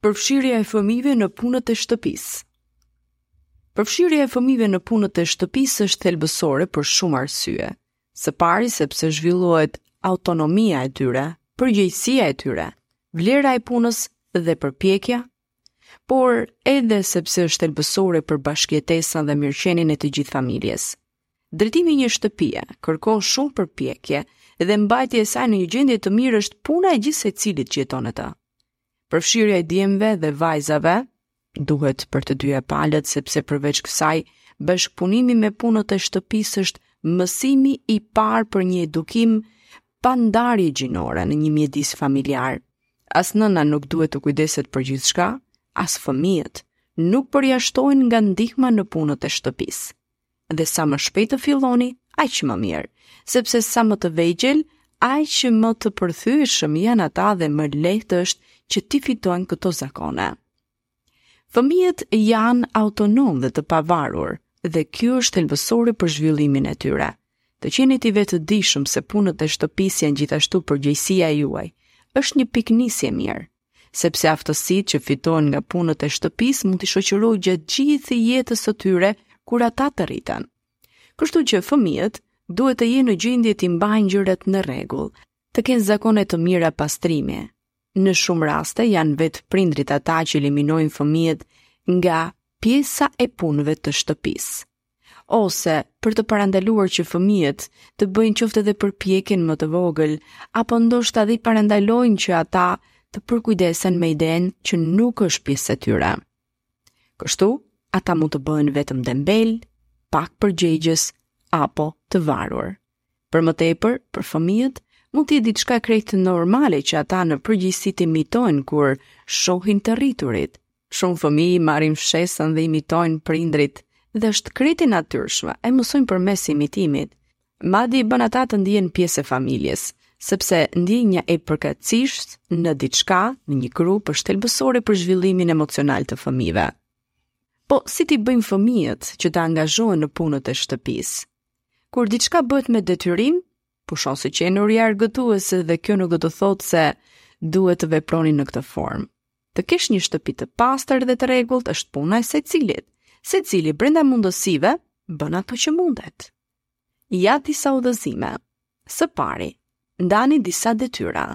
Përfshirja e fëmijëve në punët e shtëpisë. Përfshirja e fëmijëve në punët e shtëpisë është thelbësore për shumë arsye. Së pari sepse zhvillohet autonomia e tyre, përgjegjësia e tyre, vlera e punës dhe përpjekja, por edhe sepse është thelbësore për bashkëjetesën dhe mirëqenien e të gjithë familjes. Drejtimi i një shtëpie kërkon shumë përpjekje dhe mbajtja e saj në një gjendje të mirë është puna e gjithsecilit që jeton në të. Përfshirja e djemve dhe vajzave duhet për të dyja palët sepse përveç kësaj, bashkëpunimi me punët e shtëpisë është mësimi i parë për një edukim pa ndarje gjinore në një mjedis familjar. As nëna nuk duhet të kujdeset për gjithçka, as fëmijët nuk përjashtohen nga ndihma në punët e shtëpisë. Dhe sa më shpejt të filloni, aq më mirë, sepse sa më të vegjël, aq më të përthyeshëm janë ata dhe më lehtë është që t'i fitojnë këto zakone. Fëmijët janë autonomë dhe të pavarur, dhe kjo është thelbësore për zhvillimin e tyre. Të qenit i vetëdijshëm se punët e shtëpisë janë gjithashtu përgjegjësia e juaj, është një pikënisje e mirë. sepse aftësitë që fitohen nga punët e shtëpisë mund t'i shoqërojë gjatë gjithë jetës së tyre kur ata të rriten. Kështu që fëmijët duhet të jenë në gjendje të mbajnë gjërat në rregull, të kenë zakone të mira pastrimi. Në shumë raste janë vetë prindërit ata që eliminojnë fëmijët nga pjesa e punëve të shtëpisë. ose për të parandaluar që fëmijët të bëjnë qoftë edhe përpjekjen më të vogël, apo ndoshta dhe parandalojnë që ata të përkujdesen me idenë që nuk është pjesë e tyre. Kështu, ata mund të bëhen vetëm dembelë, pak përgjegjës apo të varur. Për më tepër, për fëmijët, mund të jetë diçka krejt normale që ata në përgjithësi të imitojnë kur shohin të rriturit. Shumë fëmijë marrin fshesën dhe imitojnë prindërit dhe është krejt e natyrshme, e mësojnë përmes imitimit. Madje i bën ata të ndihen pjesë e familjes, sepse ndjenja e përkatësisë në diçka, në një grup është thelbësore për zhvillimin emocional të fëmijëve. Po si t'i bëjmë fëmijët që të angazhohen në punët e shtëpisë? Kur diçka bëhet me detyrim, pushon së qenuri argëtuese dhe kjo nuk do të thotë se duhet të veproni në këtë formë. Të kesh një shtëpi të pastër dhe të rregullt është puna e secilit. Secili brenda mundësive bën ato që mundet. Ja disa udhëzime. Së pari, ndani disa detyra.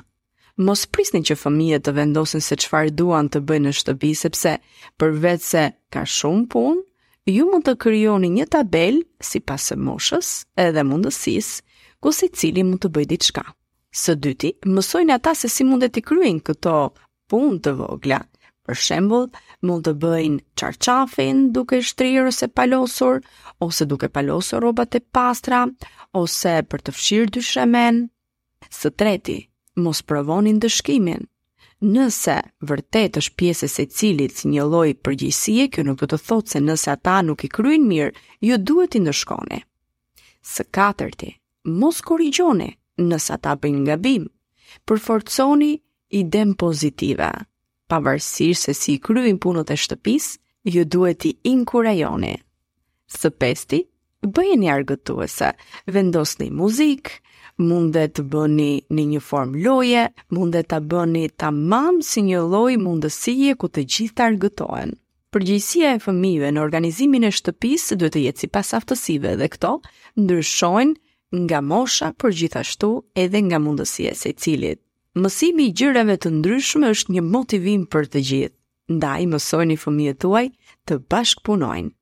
Mos prisni që fëmijët të vendosin se çfarë duan të bëjnë në shtëpi, sepse përveçse ka shumë punë, ju mund të krijoni një tabelë sipas moshës edhe mundësisë, ku secili mund të bëjë diçka. Së dyti, mësojini ata se si mundet t'i kryejnë këto punë të vogla. Për shembull, mund të bëjnë çarçafin duke shtrirë ose palosur, ose duke palosur rrobat e pastra, ose për të fshirë dyshemen. Së treti, mos provoni ndëshkimin. Nëse vërtet është pjesa e secilit një lloj përgjegjësie, kjo nuk do të thotë se nëse ata nuk i kryejnë mirë, ju duhet t'i ndëshkoni. Së katërti, Mos korrigjoni nëse ata bëjnë gabim, përforconi idenë pozitive. Pavarësisht se si i kryejnë punët e shtëpisë, ju duhet t'i inkurajoni. Së pesti, bëjeni argëtuese, vendosni muzikë, mundet të bëni në një formë loje, mundet ta bëni tamam si një lloj mundësie ku të gjithë të argëtohen. Përgjegjësia e fëmijëve në organizimin e shtëpisë duhet të jetë sipas aftësive dhe këto ndryshojnë nga mosha, por gjithashtu edhe nga mundësia e secilit. Mësimi i gjërave të ndryshme është një motivim për të gjithë. Ndaj mësojini fëmijët tuaj të bashkëpunojnë.